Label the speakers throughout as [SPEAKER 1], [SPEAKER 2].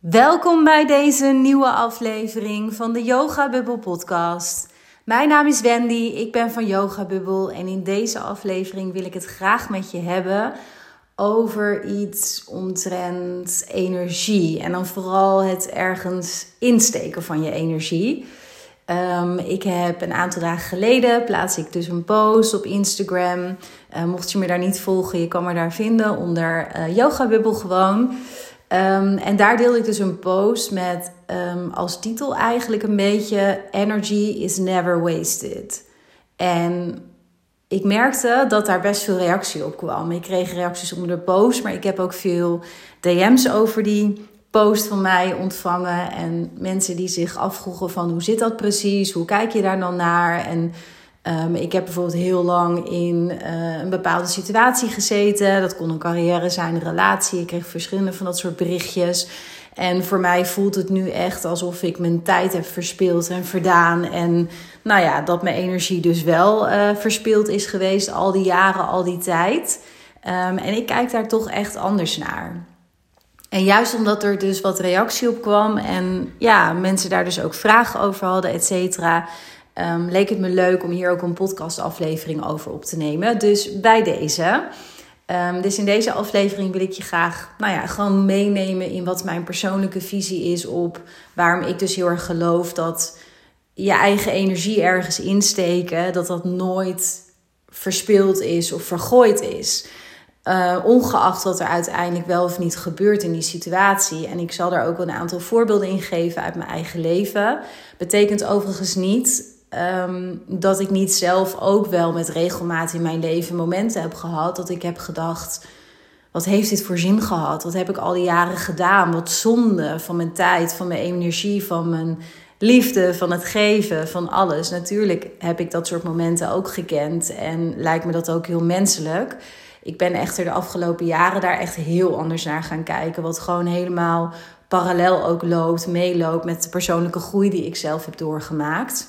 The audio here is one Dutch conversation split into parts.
[SPEAKER 1] Welkom bij deze nieuwe aflevering van de Yoga Bubble podcast. Mijn naam is Wendy, ik ben van Yoga Bubble en in deze aflevering wil ik het graag met je hebben over iets omtrent energie en dan vooral het ergens insteken van je energie. Um, ik heb een aantal dagen geleden plaats ik dus een post op Instagram. Uh, mocht je me daar niet volgen, je kan me daar vinden onder uh, Yoga Bubble gewoon. Um, en daar deelde ik dus een post met um, als titel eigenlijk een beetje Energy is never wasted. En ik merkte dat daar best veel reactie op kwam. Ik kreeg reacties onder de post, maar ik heb ook veel DM's over die post van mij ontvangen. En mensen die zich afvroegen van hoe zit dat precies? Hoe kijk je daar dan naar? En um, ik heb bijvoorbeeld heel lang in uh, een bepaalde situatie gezeten. Dat kon een carrière zijn, een relatie. Ik kreeg verschillende van dat soort berichtjes. En voor mij voelt het nu echt alsof ik mijn tijd heb verspild en verdaan. En nou ja, dat mijn energie dus wel uh, verspild is geweest al die jaren, al die tijd. Um, en ik kijk daar toch echt anders naar. En juist omdat er dus wat reactie op kwam en ja, mensen daar dus ook vragen over hadden, et cetera, um, leek het me leuk om hier ook een podcastaflevering over op te nemen. Dus bij deze. Um, dus in deze aflevering wil ik je graag, nou ja, gewoon meenemen in wat mijn persoonlijke visie is op waarom ik dus heel erg geloof dat je eigen energie ergens insteken, dat dat nooit verspild is of vergooid is. Uh, ongeacht wat er uiteindelijk wel of niet gebeurt in die situatie. En ik zal daar ook een aantal voorbeelden in geven uit mijn eigen leven. Betekent overigens niet um, dat ik niet zelf ook wel met regelmaat in mijn leven momenten heb gehad dat ik heb gedacht: wat heeft dit voor zin gehad? Wat heb ik al die jaren gedaan? Wat zonde van mijn tijd, van mijn energie, van mijn liefde, van het geven, van alles. Natuurlijk heb ik dat soort momenten ook gekend en lijkt me dat ook heel menselijk. Ik ben echter de afgelopen jaren daar echt heel anders naar gaan kijken. Wat gewoon helemaal parallel ook loopt, meeloopt met de persoonlijke groei die ik zelf heb doorgemaakt.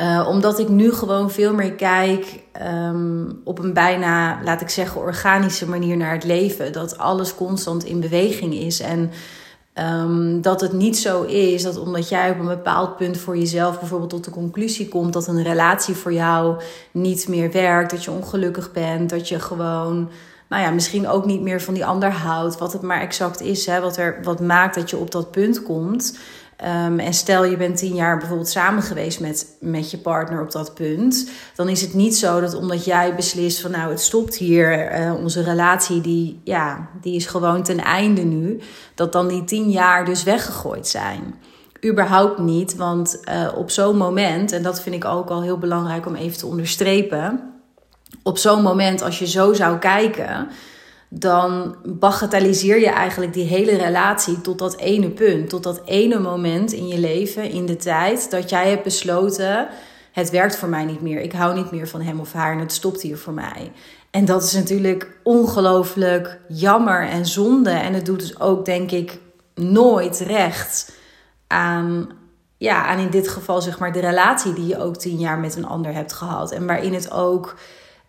[SPEAKER 1] Uh, omdat ik nu gewoon veel meer kijk um, op een bijna, laat ik zeggen, organische manier naar het leven. Dat alles constant in beweging is. En um, dat het niet zo is dat omdat jij op een bepaald punt voor jezelf bijvoorbeeld tot de conclusie komt dat een relatie voor jou niet meer werkt, dat je ongelukkig bent, dat je gewoon, nou ja, misschien ook niet meer van die ander houdt, wat het maar exact is, hè, wat, er, wat maakt dat je op dat punt komt. Um, en stel je bent tien jaar bijvoorbeeld samen geweest met, met je partner op dat punt. Dan is het niet zo dat omdat jij beslist van nou het stopt hier, uh, onze relatie die, ja, die is gewoon ten einde nu. Dat dan die tien jaar dus weggegooid zijn. Überhaupt niet, want uh, op zo'n moment, en dat vind ik ook al heel belangrijk om even te onderstrepen. Op zo'n moment als je zo zou kijken dan bagatelliseer je eigenlijk die hele relatie tot dat ene punt, tot dat ene moment in je leven, in de tijd, dat jij hebt besloten: het werkt voor mij niet meer. Ik hou niet meer van hem of haar en het stopt hier voor mij. En dat is natuurlijk ongelooflijk jammer en zonde. En het doet dus ook, denk ik, nooit recht aan, ja, aan in dit geval zeg maar de relatie die je ook tien jaar met een ander hebt gehad. En waarin het ook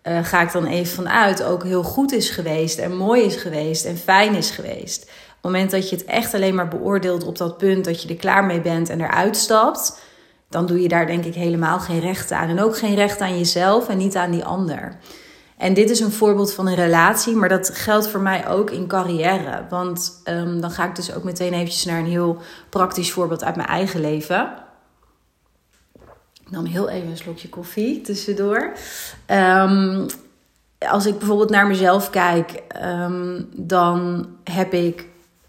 [SPEAKER 1] uh, ga ik dan even vanuit, ook heel goed is geweest en mooi is geweest en fijn is geweest. Op het moment dat je het echt alleen maar beoordeelt op dat punt dat je er klaar mee bent en eruit stapt, dan doe je daar denk ik helemaal geen recht aan. En ook geen recht aan jezelf en niet aan die ander. En dit is een voorbeeld van een relatie, maar dat geldt voor mij ook in carrière. Want um, dan ga ik dus ook meteen eventjes naar een heel praktisch voorbeeld uit mijn eigen leven. Ik nam heel even een slokje koffie tussendoor. Um, als ik bijvoorbeeld naar mezelf kijk, um, dan heb ik,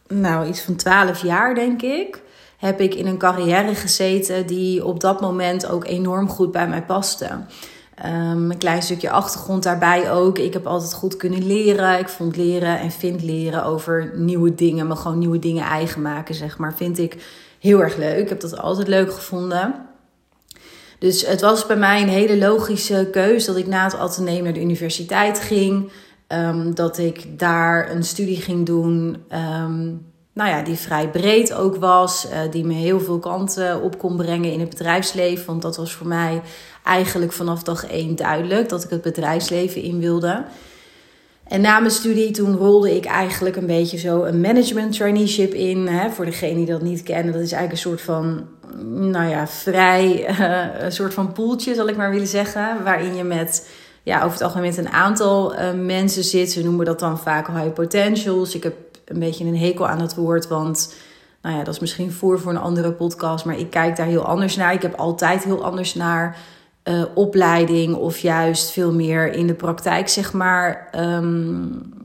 [SPEAKER 1] nou, iets van 12 jaar, denk ik. Heb ik in een carrière gezeten die op dat moment ook enorm goed bij mij paste. Um, een klein stukje achtergrond daarbij ook. Ik heb altijd goed kunnen leren. Ik vond leren en vind leren over nieuwe dingen, maar gewoon nieuwe dingen eigen maken, zeg maar, vind ik heel erg leuk. Ik heb dat altijd leuk gevonden. Dus het was bij mij een hele logische keus dat ik na het ateneum naar de universiteit ging. Um, dat ik daar een studie ging doen. Um, nou ja, die vrij breed ook was. Uh, die me heel veel kanten op kon brengen in het bedrijfsleven. Want dat was voor mij eigenlijk vanaf dag één duidelijk dat ik het bedrijfsleven in wilde. En na mijn studie, toen rolde ik eigenlijk een beetje zo een management traineeship in. Hè, voor degene die dat niet kennen, dat is eigenlijk een soort van, nou ja, vrij, uh, een soort van poeltje zal ik maar willen zeggen. Waarin je met, ja, over het algemeen met een aantal uh, mensen zit. Ze noemen dat dan vaak high potentials. Ik heb een beetje een hekel aan het woord, want nou ja, dat is misschien voor voor een andere podcast. Maar ik kijk daar heel anders naar. Ik heb altijd heel anders naar uh, opleiding of juist veel meer in de praktijk, zeg maar. Um,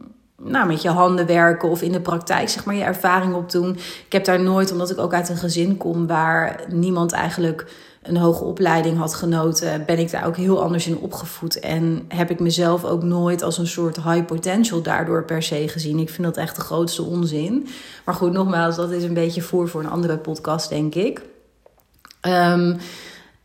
[SPEAKER 1] nou, met je handen werken of in de praktijk, zeg maar, je ervaring opdoen. Ik heb daar nooit, omdat ik ook uit een gezin kom waar niemand eigenlijk een hoge opleiding had genoten, ben ik daar ook heel anders in opgevoed. En heb ik mezelf ook nooit als een soort high potential daardoor per se gezien. Ik vind dat echt de grootste onzin. Maar goed, nogmaals, dat is een beetje voor voor een andere podcast, denk ik. Um,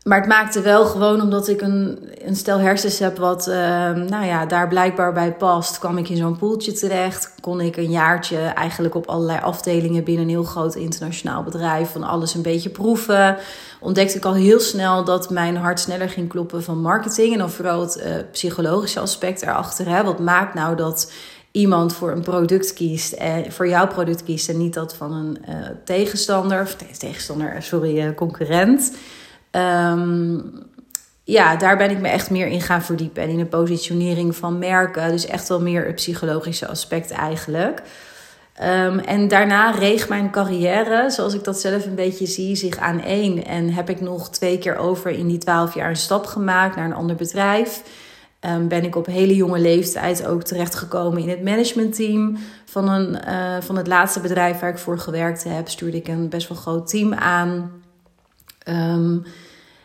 [SPEAKER 1] maar het maakte wel gewoon omdat ik een, een stel hersens heb wat uh, nou ja, daar blijkbaar bij past. kwam ik in zo'n poeltje terecht. Kon ik een jaartje eigenlijk op allerlei afdelingen binnen een heel groot internationaal bedrijf van alles een beetje proeven. Ontdekte ik al heel snel dat mijn hart sneller ging kloppen van marketing. En dan vooral het uh, psychologische aspect erachter. Hè. Wat maakt nou dat iemand voor een product kiest en voor jouw product kiest en niet dat van een uh, tegenstander, of tegenstander, sorry, concurrent. Um, ja, daar ben ik me echt meer in gaan verdiepen. En in de positionering van merken. Dus echt wel meer het psychologische aspect eigenlijk. Um, en daarna reeg mijn carrière, zoals ik dat zelf een beetje zie, zich aan één. En heb ik nog twee keer over in die twaalf jaar een stap gemaakt naar een ander bedrijf. Um, ben ik op hele jonge leeftijd ook terechtgekomen in het managementteam van, een, uh, van het laatste bedrijf waar ik voor gewerkt heb. Stuurde ik een best wel groot team aan. Um,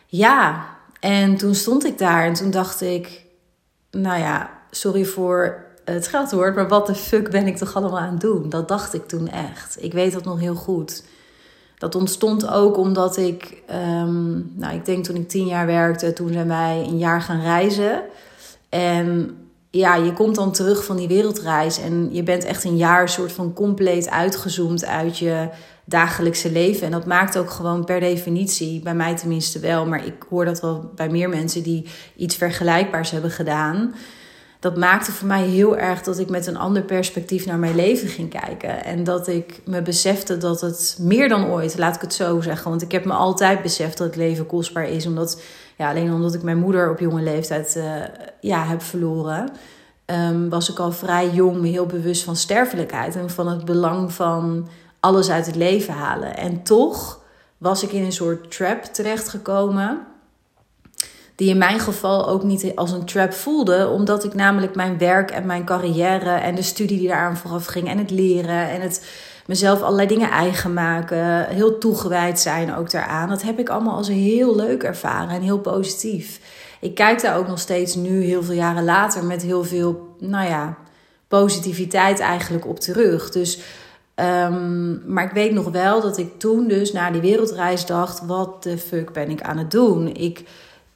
[SPEAKER 1] ja, en toen stond ik daar en toen dacht ik, nou ja, sorry voor het geldwoord, maar wat de fuck ben ik toch allemaal aan het doen? Dat dacht ik toen echt. Ik weet dat nog heel goed. Dat ontstond ook omdat ik, um, nou, ik denk toen ik tien jaar werkte, toen zijn wij een jaar gaan reizen. En ja, je komt dan terug van die wereldreis en je bent echt een jaar soort van compleet uitgezoomd uit je dagelijkse leven. En dat maakt ook gewoon per definitie, bij mij tenminste wel, maar ik hoor dat wel bij meer mensen die iets vergelijkbaars hebben gedaan. Dat maakte voor mij heel erg dat ik met een ander perspectief naar mijn leven ging kijken. En dat ik me besefte dat het meer dan ooit, laat ik het zo zeggen. Want ik heb me altijd beseft dat het leven kostbaar is. Omdat, ja, alleen omdat ik mijn moeder op jonge leeftijd uh, ja, heb verloren. Um, was ik al vrij jong heel bewust van sterfelijkheid. En van het belang van alles uit het leven halen. En toch was ik in een soort trap terechtgekomen. Die in mijn geval ook niet als een trap voelde, omdat ik namelijk mijn werk en mijn carrière en de studie die daaraan vooraf ging en het leren en het mezelf allerlei dingen eigen maken, heel toegewijd zijn ook daaraan. Dat heb ik allemaal als heel leuk ervaren en heel positief. Ik kijk daar ook nog steeds nu, heel veel jaren later, met heel veel, nou ja, positiviteit eigenlijk op terug. Dus Um, maar ik weet nog wel dat ik toen dus na die wereldreis dacht: wat de fuck ben ik aan het doen? Ik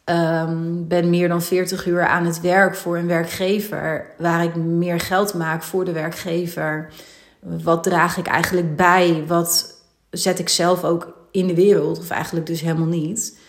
[SPEAKER 1] um, ben meer dan 40 uur aan het werk voor een werkgever, waar ik meer geld maak voor de werkgever. Wat draag ik eigenlijk bij? Wat zet ik zelf ook in de wereld? Of eigenlijk dus helemaal niet.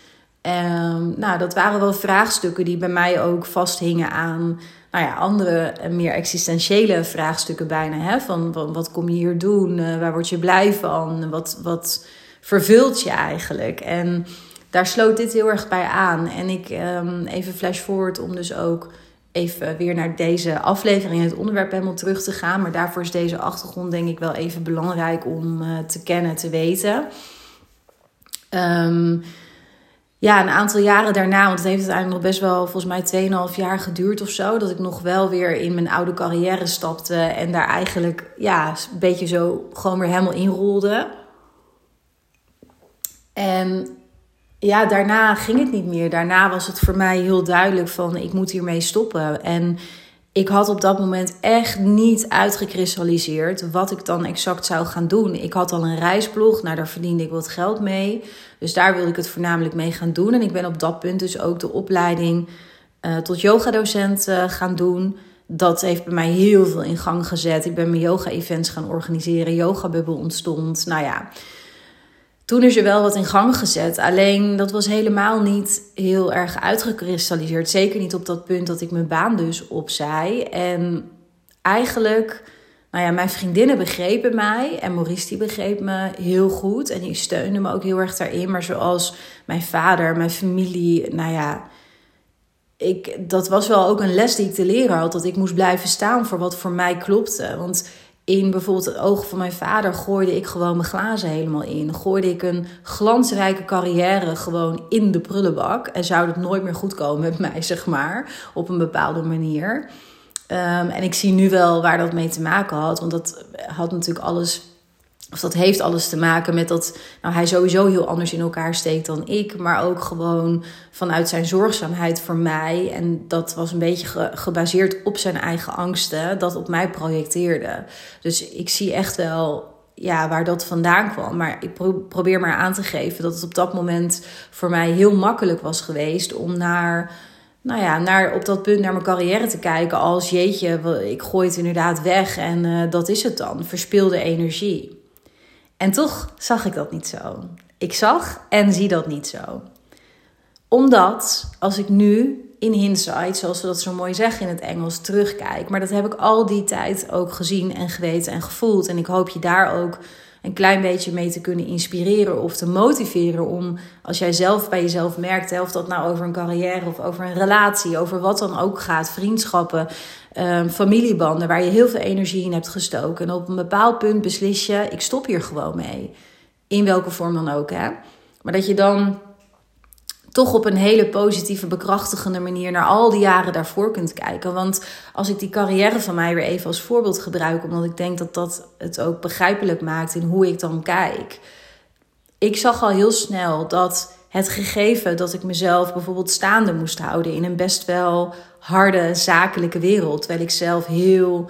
[SPEAKER 1] Um, nou, dat waren wel vraagstukken die bij mij ook vasthingen aan nou ja, andere meer existentiële vraagstukken bijna. Hè? Van, van wat kom je hier doen? Uh, waar word je blij van? Wat, wat vervult je eigenlijk? En daar sloot dit heel erg bij aan. En ik um, even flash forward om dus ook even weer naar deze aflevering, het onderwerp helemaal terug te gaan. Maar daarvoor is deze achtergrond denk ik wel even belangrijk om uh, te kennen, te weten. Um, ja, een aantal jaren daarna, want het heeft uiteindelijk nog best wel volgens mij 2,5 jaar geduurd of zo, dat ik nog wel weer in mijn oude carrière stapte en daar eigenlijk ja, een beetje zo gewoon weer helemaal inrolde. En ja, daarna ging het niet meer. Daarna was het voor mij heel duidelijk van ik moet hiermee stoppen. En ik had op dat moment echt niet uitgekristalliseerd wat ik dan exact zou gaan doen. Ik had al een reisblog, nou daar verdiende ik wat geld mee. Dus daar wilde ik het voornamelijk mee gaan doen. En ik ben op dat punt dus ook de opleiding uh, tot yogadocent uh, gaan doen. Dat heeft bij mij heel veel in gang gezet. Ik ben mijn yoga-events gaan organiseren. Yoga-bubbel ontstond. Nou ja, toen is er wel wat in gang gezet. Alleen dat was helemaal niet heel erg uitgekristalliseerd. Zeker niet op dat punt dat ik mijn baan dus opzij. En eigenlijk, nou ja, mijn vriendinnen begrepen mij en Maurice die begreep me heel goed en die steunde me ook heel erg daarin. Maar zoals mijn vader, mijn familie, nou ja, ik, dat was wel ook een les die ik te leren had. Dat ik moest blijven staan voor wat voor mij klopte. Want in bijvoorbeeld het oog van mijn vader gooide ik gewoon mijn glazen helemaal in. Gooide ik een glansrijke carrière gewoon in de prullenbak. En zou het nooit meer goed komen met mij, zeg maar. Op een bepaalde manier. Ehm, en ik zie nu wel waar dat mee te maken had. Want dat had natuurlijk alles of dat heeft alles te maken met dat nou, hij sowieso heel anders in elkaar steekt dan ik. Maar ook gewoon vanuit zijn zorgzaamheid voor mij. En dat was een beetje gebaseerd op zijn eigen angsten. Dat op mij projecteerde. Dus ik zie echt wel ja, waar dat vandaan kwam. Maar ik probeer maar aan te geven dat het op dat moment voor mij heel makkelijk was geweest om naar nou ja, naar, op dat punt naar mijn carrière te kijken als jeetje, ik gooi het inderdaad weg en uh, dat is het dan. Verspilde energie. En toch zag ik dat niet zo. Ik zag en zie dat niet zo. Omdat als ik nu in hindsight, zoals we dat zo mooi zeggen in het Engels, terugkijk. Maar dat heb ik al die tijd ook gezien en geweten en gevoeld. En ik hoop je daar ook een klein beetje mee te kunnen inspireren of te motiveren om, als jij zelf bij jezelf merkt, of dat nou over een carrière of over een relatie, over wat dan ook gaat, vriendschappen, um, familiebanden, waar je heel veel energie in hebt gestoken. En op een bepaald punt beslis je, ik stop hier gewoon mee. In welke vorm dan ook, hè. Maar dat je dan toch op een hele positieve, bekrachtigende manier naar al die jaren daarvoor kunt kijken. Want als ik die carrière van mij weer even als voorbeeld gebruik, omdat ik denk dat dat het ook begrijpelijk maakt in hoe ik dan kijk. Ik zag al heel snel dat het gegeven dat ik mezelf bijvoorbeeld staande moest houden in een best wel harde zakelijke wereld, terwijl ik zelf heel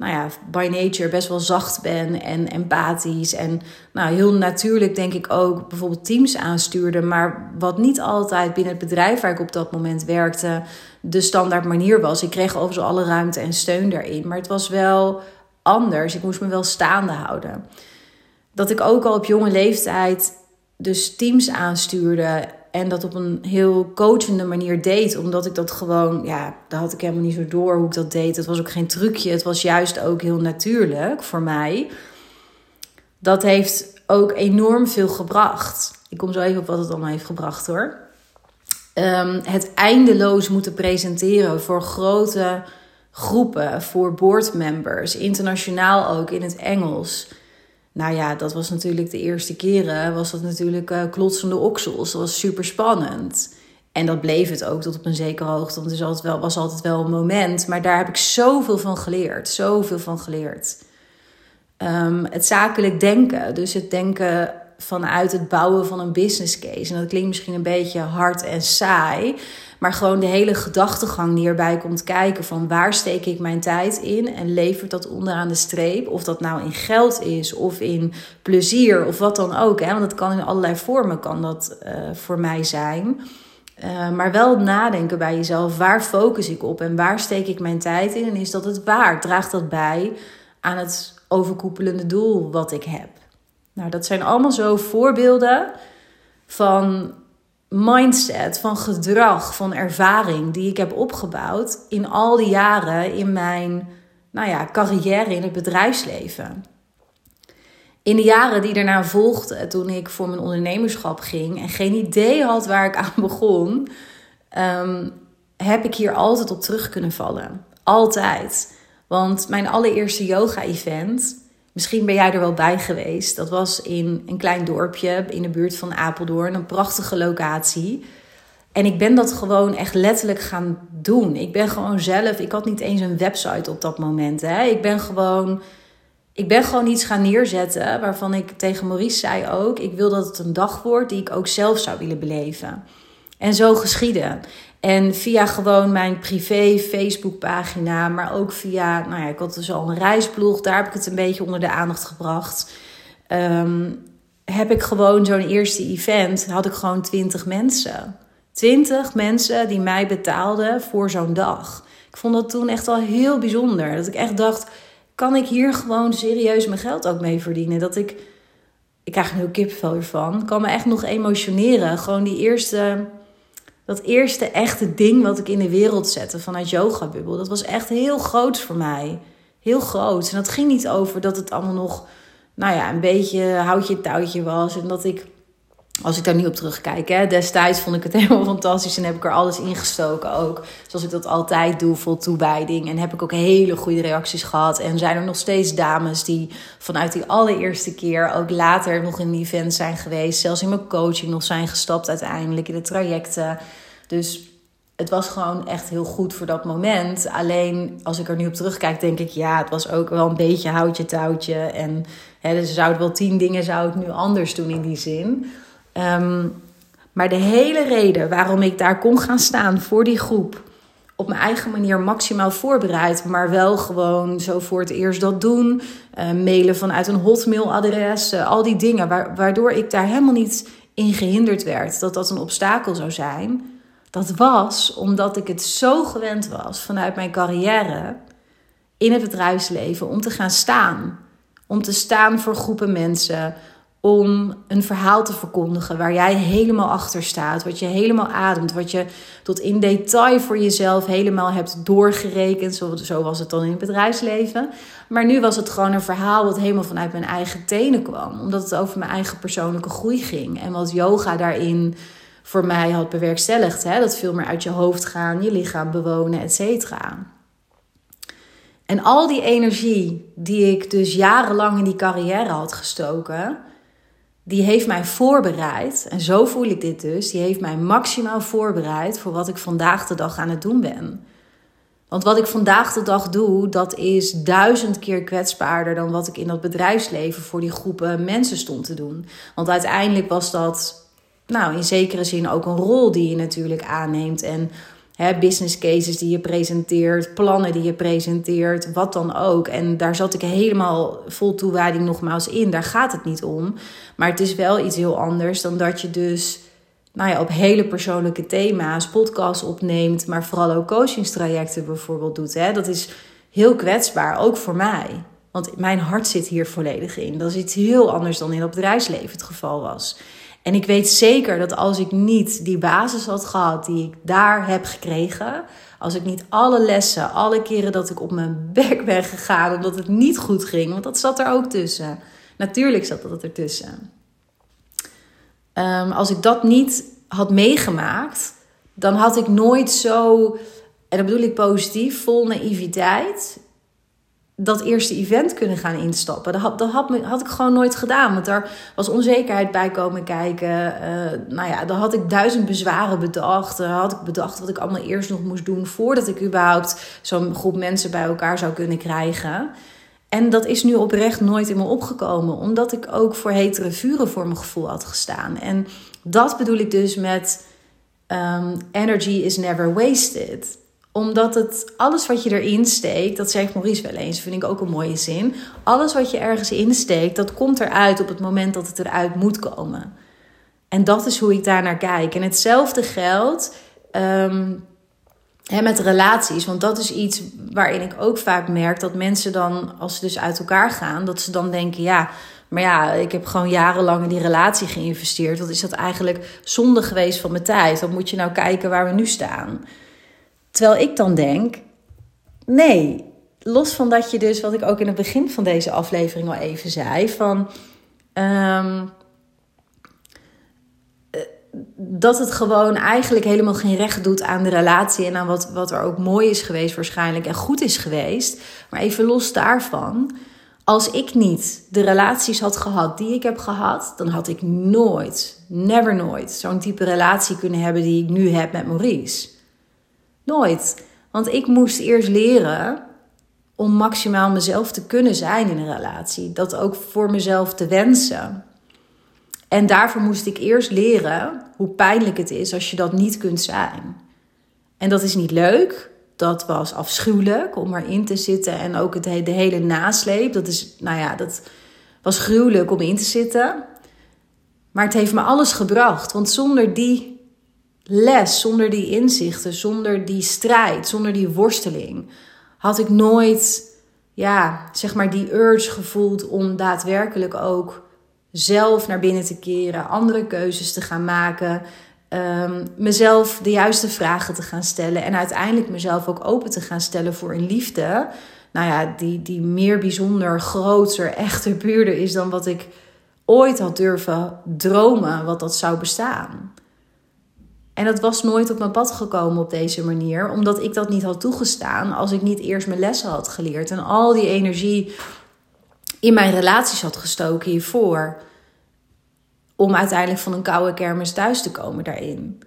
[SPEAKER 1] nou ja, by nature best wel zacht ben en empathisch. En nou, heel natuurlijk denk ik ook bijvoorbeeld teams aanstuurde. Maar wat niet altijd binnen het bedrijf waar ik op dat moment werkte de standaard manier was. Ik kreeg overigens alle ruimte en steun daarin. Maar het was wel anders. Ik moest me wel staande houden. Dat ik ook al op jonge leeftijd dus teams aanstuurde en dat op een heel coachende manier deed. Omdat ik dat gewoon, ja, daar had ik helemaal niet zo door hoe ik dat deed. Het was ook geen trucje. Het was juist ook heel natuurlijk voor mij. Dat heeft ook enorm veel gebracht. Ik kom zo even op wat het allemaal heeft gebracht hoor. Um, het eindeloos moeten presenteren voor grote groepen, voor boardmembers, internationaal ook in het Engels. Nou ja, dat was natuurlijk de eerste keren, was dat natuurlijk uh, klotsende oksels. Dat was super spannend. En dat bleef het ook tot op een zekere hoogte, want het wel, was altijd wel een moment. Maar daar heb ik zoveel van geleerd, zoveel van geleerd. Um, het zakelijk denken, dus het denken vanuit het bouwen van een business case. En dat klinkt misschien een beetje hard en saai. Maar gewoon de hele gedachtegang die erbij komt kijken van waar steek ik mijn tijd in en levert dat onderaan de streep. Of dat nou in geld is of in plezier of wat dan ook. Hè? Want dat kan in allerlei vormen kan dat uh, voor mij zijn. Uh, maar wel nadenken bij jezelf, waar focus ik op en waar steek ik mijn tijd in? En is dat het waar? Draagt dat bij aan het overkoepelende doel wat ik heb? Nou, dat zijn allemaal zo voorbeelden van mindset, van gedrag, van ervaring die ik heb opgebouwd in al die jaren in mijn nou ja, carrière in het bedrijfsleven. In de jaren die daarna volgden, toen ik voor mijn ondernemerschap ging en geen idee had waar ik aan begon, ehm, heb ik hier altijd op terug kunnen vallen. Altijd. Want mijn allereerste yoga-event Misschien ben jij er wel bij geweest. Dat was in een klein dorpje in de buurt van Apeldoorn. Een prachtige locatie. En ik ben dat gewoon echt letterlijk gaan doen. Ik ben gewoon zelf. Ik had niet eens een website op dat moment. Hè. Ik ben gewoon. Ik ben gewoon iets gaan neerzetten waarvan ik tegen Maurice zei ook: ik wil dat het een dag wordt die ik ook zelf zou willen beleven. En zo geschieden. En via gewoon mijn privé Facebookpagina, maar ook via, nou ja, ik had dus al een reisblog, daar heb ik het een beetje onder de aandacht gebracht. Ehm, heb ik gewoon zo'n eerste event, had ik gewoon 20 mensen. 20 mensen die mij betaalden voor zo'n dag. Ik vond dat toen echt al heel bijzonder. Dat ik echt dacht, kan ik hier gewoon serieus mijn geld ook mee verdienen? Dat ik, ik krijg heel kipvel ervan, kan me echt nog emotioneren. Gewoon die eerste dat eerste echte ding wat ik in de wereld zette vanuit Yoga Bubbel. Dat was echt heel groot voor mij. heel groot. En dat ging niet over dat het allemaal nog, nou ja, een beetje houtje touwtje was. En dat ik als ik daar nu op terugkijk, hè, destijds vond ik het helemaal fantastisch en heb ik er alles ingestoken ook. Zoals ik dat altijd doe, vol toewijding. En heb ik ook hele goede reacties gehad. En zijn er nog steeds dames die vanuit die allereerste keer ook later nog in een event zijn geweest. Zelfs in mijn coaching nog zijn gestapt uiteindelijk in de trajecten. Dus het was gewoon echt heel goed voor dat moment. Alleen als ik er nu op terugkijk, denk ik, ja, het was ook wel een beetje houtje touwtje. En hè, dus zouden wel tien dingen zou ik nu anders doen in die zin. Ehm, maar de hele reden waarom ik daar kon gaan staan voor die groep, op mijn eigen manier maximaal voorbereid, maar wel gewoon zo voor het eerst dat doen, uh, mailen vanuit een hotmailadres, uh, al die dingen, waardoor ik daar helemaal niet in gehinderd werd dat dat een obstakel zou zijn. Dat was omdat ik het zo gewend was vanuit mijn carrière in het bedrijfsleven om te gaan staan. Om te staan voor groepen mensen, om een verhaal te verkondigen waar jij helemaal achter staat, wat je helemaal ademt, wat je tot in detail voor jezelf helemaal hebt doorgerekend. Zo, was het dan in het bedrijfsleven. Maar nu was het gewoon een verhaal wat helemaal vanuit mijn eigen tenen kwam, omdat het over mijn eigen persoonlijke groei ging en wat yoga daarin voor mij had bewerkstelligd. Hè? Dat veel meer uit je hoofd gaan, je lichaam bewonen, et cetera. En al die energie die ik dus jarenlang in die carrière had gestoken, die heeft mij voorbereid, en zo voel ik dit dus, die heeft mij maximaal voorbereid voor wat ik vandaag de dag aan het doen ben. Want wat ik vandaag de dag doe, dat is duizend keer kwetsbaarder dan wat ik in dat bedrijfsleven voor die groepen mensen stond te doen. Want uiteindelijk was dat, nou, in zekere zin ook een rol die je natuurlijk aanneemt. En Hè, business cases die je presenteert, plannen die je presenteert, wat dan ook. En daar zat ik helemaal vol toewijding nogmaals in. Daar gaat het niet om. Maar het is wel iets heel anders dan dat je dus nou ja, op hele persoonlijke thema's podcasts opneemt, maar vooral ook coachingstrajecten bijvoorbeeld doet. Dat is heel kwetsbaar, ook voor mij. Want mijn hart zit hier volledig in. Dat is iets heel anders dan in het bedrijfsleven het geval was. En ik weet zeker dat als ik niet die basis had gehad die ik daar heb gekregen, als ik niet alle lessen, alle keren dat ik op mijn bek ben gegaan omdat het niet goed ging, want dat zat er ook tussen. Natuurlijk zat dat ertussen. Um, als ik dat niet had meegemaakt, dan had ik nooit zo, en dat bedoel ik positief, vol naïviteit, dat eerste event kunnen gaan instappen. Dat had, dat had, had ik gewoon nooit gedaan. Want daar was onzekerheid bij komen kijken. Uh, nou ja, dan had ik duizend bezwaren bedacht. Dan had ik bedacht wat ik allemaal eerst nog moest doen... voordat ik überhaupt zo'n groep mensen bij elkaar zou kunnen krijgen. En dat is nu oprecht nooit in me opgekomen. Omdat ik ook voor hetere vuren voor mijn gevoel had gestaan. En dat bedoel ik dus met... Um, energy is never wasted omdat het alles wat je erin steekt, dat zegt Maurice wel eens, vind ik ook een mooie zin. Alles wat je ergens insteekt, dat komt eruit op het moment dat het eruit moet komen. En dat is hoe ik daar naar kijk. En hetzelfde geldt um, hè, met relaties. Want dat is iets waarin ik ook vaak merk dat mensen dan, als ze dus uit elkaar gaan, dat ze dan denken: ja, maar ja, ik heb gewoon jarenlang in die relatie geïnvesteerd. Wat is dat eigenlijk zonde geweest van mijn tijd? Dan moet je nou kijken waar we nu staan. Terwijl ik dan denk, nee, los van dat je dus, wat ik ook in het begin van deze aflevering al even zei, van ehm, eh, dat het gewoon eigenlijk helemaal geen recht doet aan de relatie en aan wat, wat er ook mooi is geweest waarschijnlijk en goed is geweest. Maar even los daarvan, als ik niet de relaties had gehad die ik heb gehad, dan had ik nooit, never nooit, zo'n type relatie kunnen hebben die ik nu heb met Maurice. Nooit. Want ik moest eerst leren om maximaal mezelf te kunnen zijn in een relatie. Dat ook voor mezelf te wensen. En daarvoor moest ik eerst leren hoe pijnlijk het is als je dat niet kunt zijn. En dat is niet leuk. Dat was afschuwelijk om erin te zitten. En ook het, de hele nasleep. Dat is, nou ja, dat was gruwelijk om in te zitten. Maar het heeft me alles gebracht. Want zonder die les, zonder die inzichten, zonder die strijd, zonder die worsteling, had ik nooit, ja, zeg maar, die urge gevoeld om daadwerkelijk ook zelf naar binnen te keren, andere keuzes te gaan maken, um, mezelf de juiste vragen te gaan stellen en uiteindelijk mezelf ook open te gaan stellen voor een liefde nou ja, die, die meer bijzonder, groter, echter, puurder is dan wat ik ooit had durven dromen wat dat zou bestaan. En dat was nooit op mijn pad gekomen op deze manier, omdat ik dat niet had toegestaan als ik niet eerst mijn lessen had geleerd en al die energie in mijn relaties had gestoken hiervoor. Om uiteindelijk van een koude kermis thuis te komen daarin.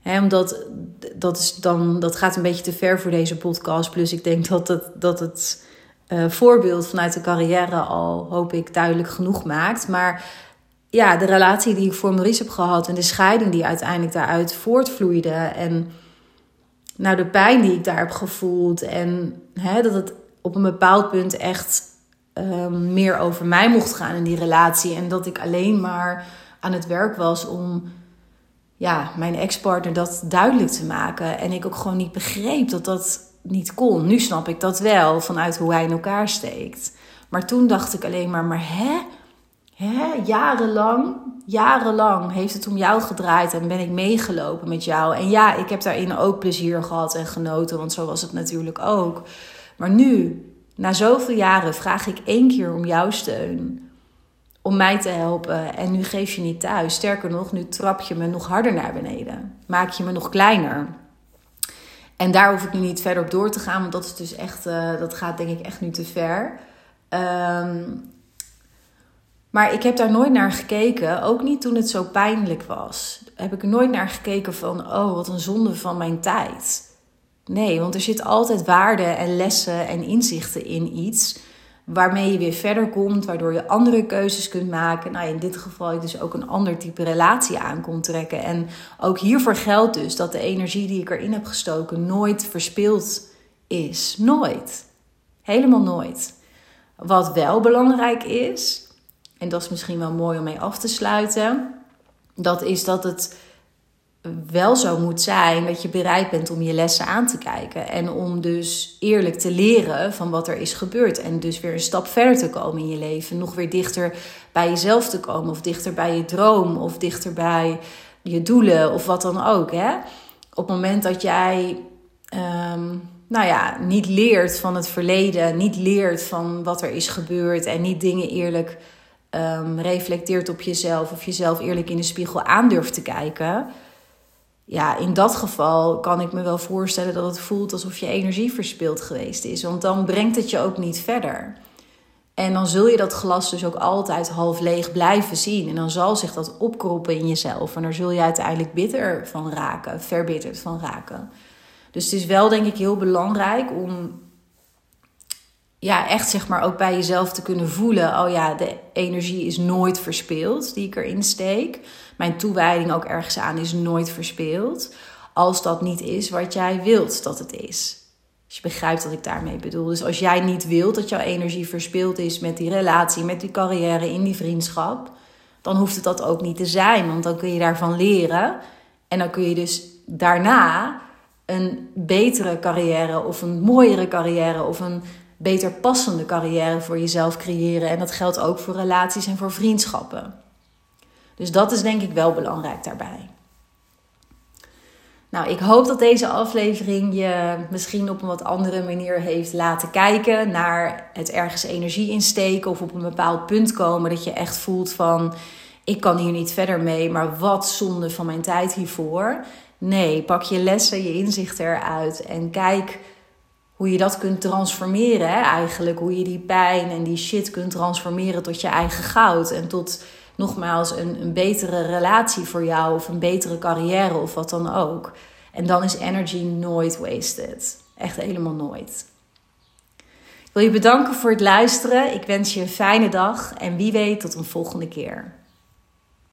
[SPEAKER 1] He, omdat dat, is dan, dat gaat een beetje te ver voor deze podcast. Plus ik denk dat het, dat het uh, voorbeeld vanuit de carrière al, hoop ik, duidelijk genoeg maakt. Maar ja, de relatie die ik voor Maurice heb gehad en de scheiding die uiteindelijk daaruit voortvloeide. En nou, de pijn die ik daar heb gevoeld. En hè, dat het op een bepaald punt echt um, meer over mij mocht gaan in die relatie. En dat ik alleen maar aan het werk was om ja, mijn ex-partner dat duidelijk te maken. En ik ook gewoon niet begreep dat dat niet kon. Nu snap ik dat wel vanuit hoe hij in elkaar steekt. Maar toen dacht ik alleen maar, maar hè? Hè? Jarenlang, jarenlang heeft het om jou gedraaid en ben ik meegelopen met jou. En ja, ik heb daarin ook plezier gehad en genoten, want zo was het natuurlijk ook. Maar nu, na zoveel jaren, vraag ik één keer om jouw steun om mij te helpen. En nu geef je niet thuis. Sterker nog, nu trap je me nog harder naar beneden. Maak je me nog kleiner. En daar hoef ik nu niet verder op door te gaan, want dat is dus echt, uh, dat gaat denk ik echt nu te ver. Um, maar ik heb daar nooit naar gekeken, ook niet toen het zo pijnlijk was. Heb ik nooit naar gekeken van, oh, wat een zonde van mijn tijd. Nee, want er zit altijd waarde en lessen en inzichten in iets waarmee je weer verder komt, waardoor je andere keuzes kunt maken. Nou, in dit geval ik dus ook een ander type relatie aan kon trekken. En ook hiervoor geldt dus dat de energie die ik erin heb gestoken nooit verspild is. Nooit. Helemaal nooit. Wat wel belangrijk is, en dat is misschien wel mooi om mee af te sluiten, dat is dat het wel zo moet zijn dat je bereid bent om je lessen aan te kijken. En om dus eerlijk te leren van wat er is gebeurd. En dus weer een stap verder te komen in je leven. Nog weer dichter bij jezelf te komen. Of dichter bij je droom. Of dichter bij je doelen. Of wat dan ook. Hè? Op het moment dat jij. Um, nou ja, niet leert van het verleden, niet leert van wat er is gebeurd en niet dingen eerlijk um, reflecteert op jezelf of jezelf eerlijk in de spiegel aandurft te kijken, ja, in dat geval kan ik me wel voorstellen dat het voelt alsof je energie verspild geweest is. Want dan brengt het je ook niet verder. En dan zul je dat glas dus ook altijd half leeg blijven zien. En dan zal zich dat opkroppen in jezelf. En daar zul je uiteindelijk bitter van raken, verbitterd van raken. Dus het is wel denk ik heel belangrijk om ja, echt zeg maar ook bij jezelf te kunnen voelen: oh ja, de energie is nooit verspeeld die ik erin steek. Mijn toewijding ook ergens aan is nooit verspeeld. Als dat niet is wat jij wilt dat het is. Als je begrijpt wat ik daarmee bedoel. Dus als jij niet wilt dat jouw energie verspeeld is met die relatie, met die carrière, in die vriendschap, dan hoeft het dat ook niet te zijn. Want dan kun je daarvan leren. En dan kun je dus daarna een betere carrière of een mooiere carrière of een beter passende carrière voor jezelf creëren. En dat geldt ook voor relaties en voor vriendschappen. Dus dat is denk ik wel belangrijk daarbij. Nou, ik hoop dat deze aflevering je misschien op een wat andere manier heeft laten kijken naar het ergens energie insteken of op een bepaald punt komen dat je echt voelt van ik kan hier niet verder mee, maar wat zonde van mijn tijd hiervoor. Nee, pak je lessen, je inzichten eruit en kijk hoe je dat kunt transformeren. Hè? Eigenlijk hoe je die pijn en die shit kunt transformeren tot je eigen goud. En tot nogmaals een, een betere relatie voor jou of een betere carrière of wat dan ook. En dan is energy nooit wasted. Echt helemaal nooit. Ik wil je bedanken voor het luisteren. Ik wens je een fijne dag en wie weet tot een volgende keer.